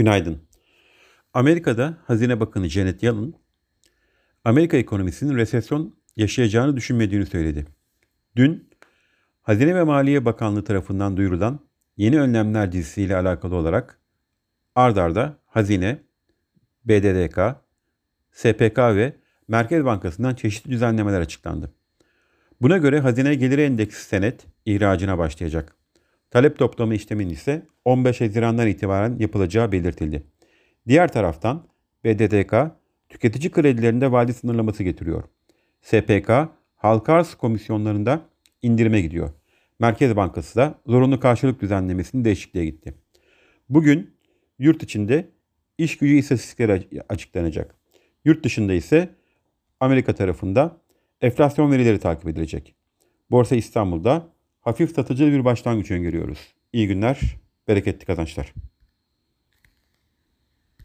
Günaydın. Amerika'da Hazine Bakanı Janet Yellen, Amerika ekonomisinin resesyon yaşayacağını düşünmediğini söyledi. Dün Hazine ve Maliye Bakanlığı tarafından duyurulan yeni önlemler dizisiyle alakalı olarak ard arda Hazine, BDDK, SPK ve Merkez Bankası'ndan çeşitli düzenlemeler açıklandı. Buna göre hazine geliri endeksi senet ihracına başlayacak. Talep toplama işleminin ise 15 Haziran'dan itibaren yapılacağı belirtildi. Diğer taraftan BDDK tüketici kredilerinde vade sınırlaması getiriyor. SPK halka arz komisyonlarında indirime gidiyor. Merkez Bankası da zorunlu karşılık düzenlemesinin değişikliğe gitti. Bugün yurt içinde iş gücü istatistikleri açıklanacak. Yurt dışında ise Amerika tarafında enflasyon verileri takip edilecek. Borsa İstanbul'da hafif satıcı bir başlangıç öngörüyoruz. İyi günler, bereketli kazançlar.